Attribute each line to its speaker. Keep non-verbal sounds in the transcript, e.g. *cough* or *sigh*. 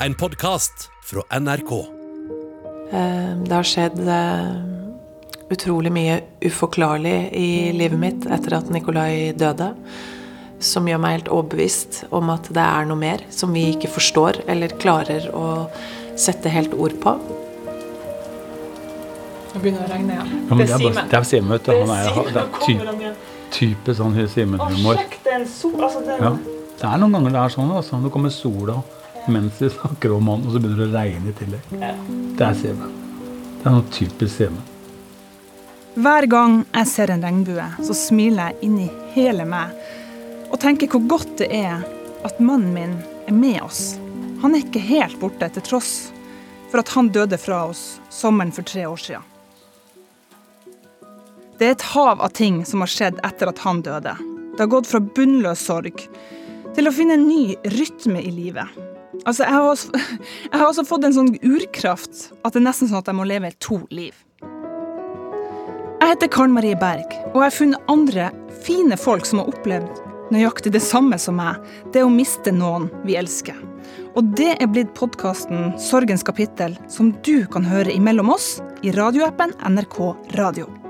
Speaker 1: en podkast fra NRK.
Speaker 2: Eh, Det har skjedd eh, utrolig mye uforklarlig i livet mitt etter at Nikolai døde. Som gjør meg helt overbevist om at det er noe mer som vi ikke forstår eller klarer å sette helt ord på.
Speaker 3: Nå begynner det å regne igjen.
Speaker 4: Ja, det, er Simen. det er Simen, vet du. Han er, det er ty, type sånn Simen-humor.
Speaker 3: Altså, det,
Speaker 4: Ja. Det er noen ganger det er sånn. Altså. Nå kommer sola mens de snakker om han, og så begynner det å regne i tillegg. Det er Simen. Det er noe typisk Simen.
Speaker 5: Hver gang jeg ser en regnbue, så smiler jeg inni hele meg og tenker hvor godt det er at mannen min er med oss. Han er ikke helt borte, til tross for at han døde fra oss sommeren for tre år siden. Det er et hav av ting som har skjedd etter at han døde. Det har gått fra bunnløs sorg til å finne en ny rytme i livet. Altså, jeg har, også, *laughs* jeg har også fått en sånn urkraft at det er nesten sånn at jeg må leve to liv. Jeg heter Karen Marie Berg, og jeg har funnet andre fine folk som har opplevd nøyaktig det samme som meg, det å miste noen vi elsker. Og det er blitt podkasten Sorgens kapittel, som du kan høre imellom oss i radioappen NRK Radio.